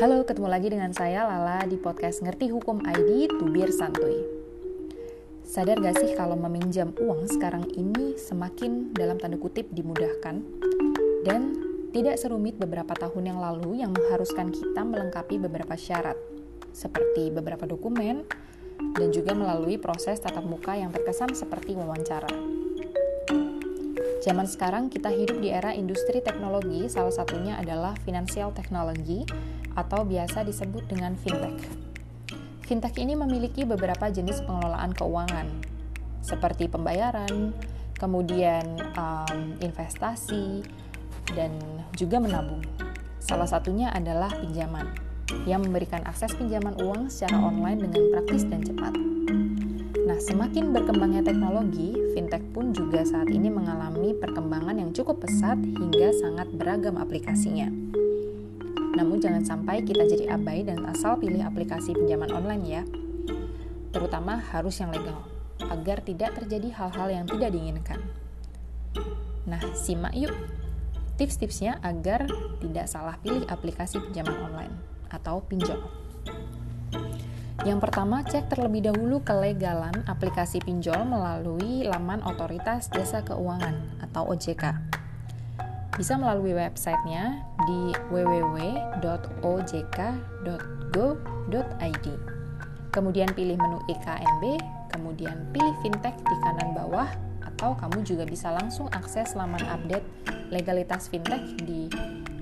Halo, ketemu lagi dengan saya Lala di podcast Ngerti Hukum ID Tubir Santuy. Sadar gak sih kalau meminjam uang sekarang ini semakin dalam tanda kutip dimudahkan dan tidak serumit beberapa tahun yang lalu yang mengharuskan kita melengkapi beberapa syarat seperti beberapa dokumen dan juga melalui proses tatap muka yang terkesan seperti wawancara. Zaman sekarang kita hidup di era industri teknologi, salah satunya adalah financial technology atau biasa disebut dengan fintech. Fintech ini memiliki beberapa jenis pengelolaan keuangan, seperti pembayaran, kemudian um, investasi, dan juga menabung. Salah satunya adalah pinjaman, yang memberikan akses pinjaman uang secara online dengan praktis dan cepat. Nah, semakin berkembangnya teknologi, fintech pun juga saat ini mengalami perkembangan yang cukup pesat hingga sangat beragam aplikasinya. Namun jangan sampai kita jadi abai dan asal pilih aplikasi pinjaman online ya. Terutama harus yang legal, agar tidak terjadi hal-hal yang tidak diinginkan. Nah, simak yuk tips-tipsnya agar tidak salah pilih aplikasi pinjaman online atau pinjol. Yang pertama, cek terlebih dahulu kelegalan aplikasi pinjol melalui laman Otoritas Jasa Keuangan atau OJK. Bisa melalui websitenya di www.ojk.go.id. Kemudian pilih menu IKNB, kemudian pilih fintech di kanan bawah, atau kamu juga bisa langsung akses laman update legalitas fintech di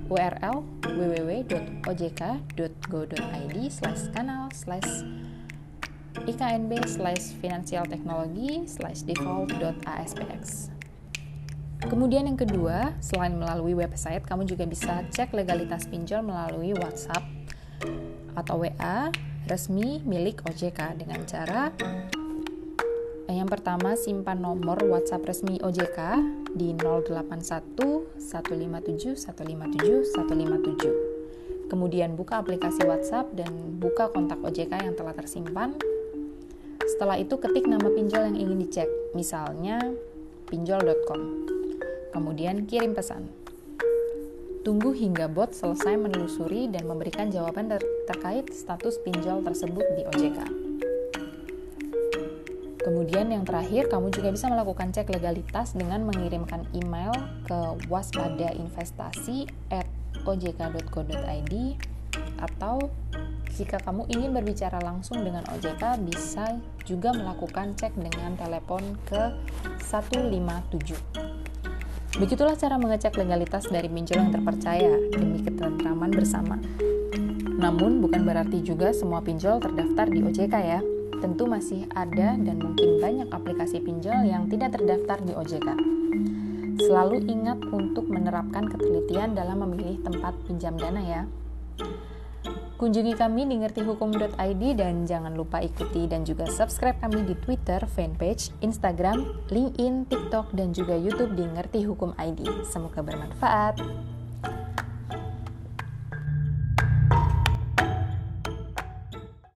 URL www.ojk.go.id slash kanal slash iknb slash financial technology slash default.aspx Kemudian yang kedua, selain melalui website, kamu juga bisa cek legalitas pinjol melalui WhatsApp atau WA resmi milik OJK dengan cara yang pertama simpan nomor WhatsApp resmi OJK di 081 157 157 157. Kemudian buka aplikasi WhatsApp dan buka kontak OJK yang telah tersimpan. Setelah itu ketik nama pinjol yang ingin dicek, misalnya pinjol.com. Kemudian kirim pesan. Tunggu hingga bot selesai menelusuri dan memberikan jawaban ter terkait status pinjol tersebut di OJK. Kemudian yang terakhir, kamu juga bisa melakukan cek legalitas dengan mengirimkan email ke waspadainvestasi@ojk.co.id atau jika kamu ingin berbicara langsung dengan OJK bisa juga melakukan cek dengan telepon ke 157. Begitulah cara mengecek legalitas dari pinjol yang terpercaya demi ketentraman bersama. Namun bukan berarti juga semua pinjol terdaftar di OJK ya tentu masih ada dan mungkin banyak aplikasi pinjol yang tidak terdaftar di OJK. Selalu ingat untuk menerapkan ketelitian dalam memilih tempat pinjam dana ya. Kunjungi kami di ngertihukum.id dan jangan lupa ikuti dan juga subscribe kami di Twitter, fanpage, Instagram, LinkedIn, TikTok, dan juga YouTube di Ngerti Hukum ID. Semoga bermanfaat.